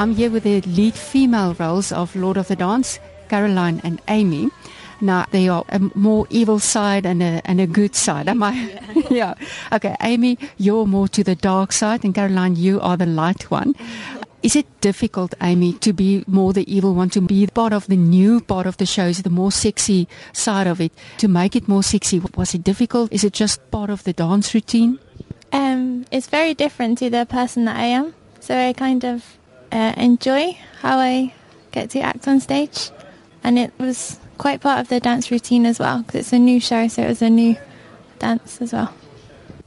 I'm here with the lead female roles of Lord of the Dance, Caroline and Amy. Now they are a more evil side and a and a good side. Am I? Yeah. yeah. Okay, Amy, you're more to the dark side, and Caroline, you are the light one. Is it difficult, Amy, to be more the evil one, to be part of the new part of the show, the more sexy side of it, to make it more sexy? Was it difficult? Is it just part of the dance routine? Um, it's very different to the person that I am. So I kind of uh, enjoy how I get to act on stage, and it was quite part of the dance routine as well because it's a new show, so it was a new dance as well.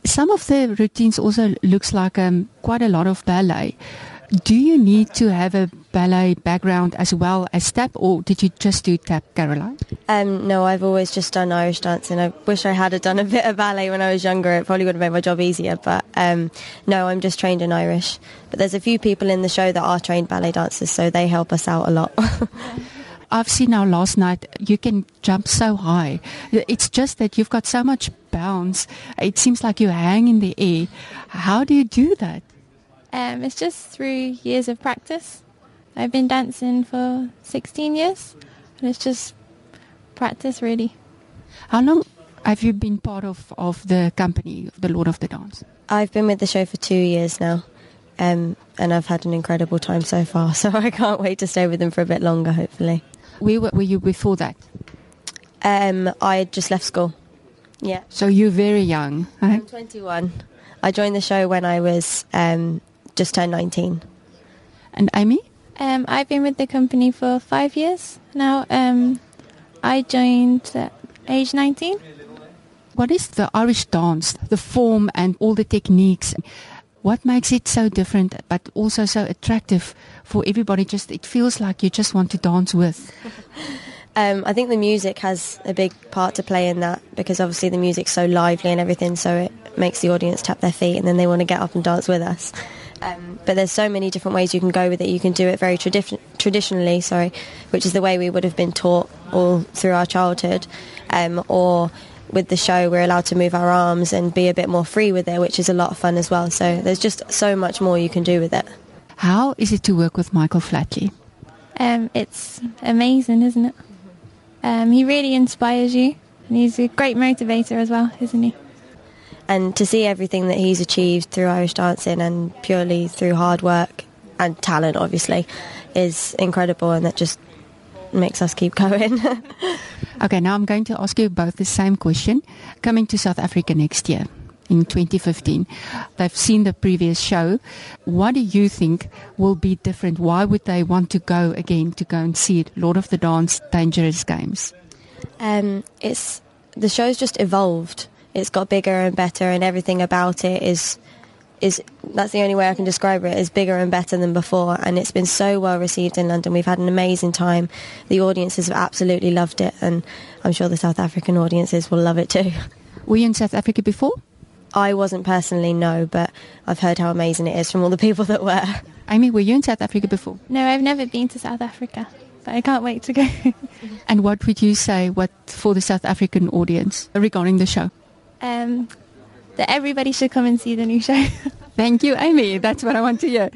Some of the routines also looks like um, quite a lot of ballet. Do you need to have a ballet background as well as tap, or did you just do tap, Caroline? Um, no, I've always just done Irish dancing. I wish I had done a bit of ballet when I was younger. It probably would have made my job easier. But um, no, I'm just trained in Irish. But there's a few people in the show that are trained ballet dancers, so they help us out a lot. I've seen now last night you can jump so high. It's just that you've got so much bounce. It seems like you hang in the air. How do you do that? Um, it's just through years of practice. I've been dancing for 16 years, and it's just practice, really. How long have you been part of, of the company, the Lord of the Dance? I've been with the show for two years now, um, and I've had an incredible time so far, so I can't wait to stay with them for a bit longer, hopefully. Where were you before that? Um, I just left school. Yeah. So you're very young. Right? I'm 21. I joined the show when I was um, just turned 19. And Amy? Um, I've been with the company for five years now. Um, I joined at age 19. What is the Irish dance, the form and all the techniques? What makes it so different but also so attractive for everybody? Just It feels like you just want to dance with. Um, I think the music has a big part to play in that because obviously the music's so lively and everything, so it makes the audience tap their feet and then they want to get up and dance with us. Um, but there's so many different ways you can go with it. You can do it very tradi- traditionally, sorry, which is the way we would have been taught all through our childhood, um, or with the show we're allowed to move our arms and be a bit more free with it, which is a lot of fun as well. So there's just so much more you can do with it. How is it to work with Michael Flatley? Um, it's amazing, isn't it? Um, he really inspires you, and he's a great motivator as well, isn't he? And to see everything that he's achieved through Irish dancing and purely through hard work and talent, obviously, is incredible, and that just makes us keep going. okay, now I'm going to ask you both the same question. Coming to South Africa next year in 2015, they've seen the previous show. What do you think will be different? Why would they want to go again to go and see it? Lord of the Dance, Dangerous Games. Um, it's the show's just evolved it's got bigger and better, and everything about it is is that's the only way I can describe it is bigger and better than before and it's been so well received in London. We've had an amazing time. The audiences have absolutely loved it and I'm sure the South African audiences will love it too. Were you in South Africa before? I wasn't personally no but I've heard how amazing it is from all the people that were. Amy were you in South Africa before? No I've never been to South Africa but I can't wait to go. And what would you say what for the South African audience regarding the show um, that everybody should come and see the new show. Thank you, Amy. That's what I want to hear.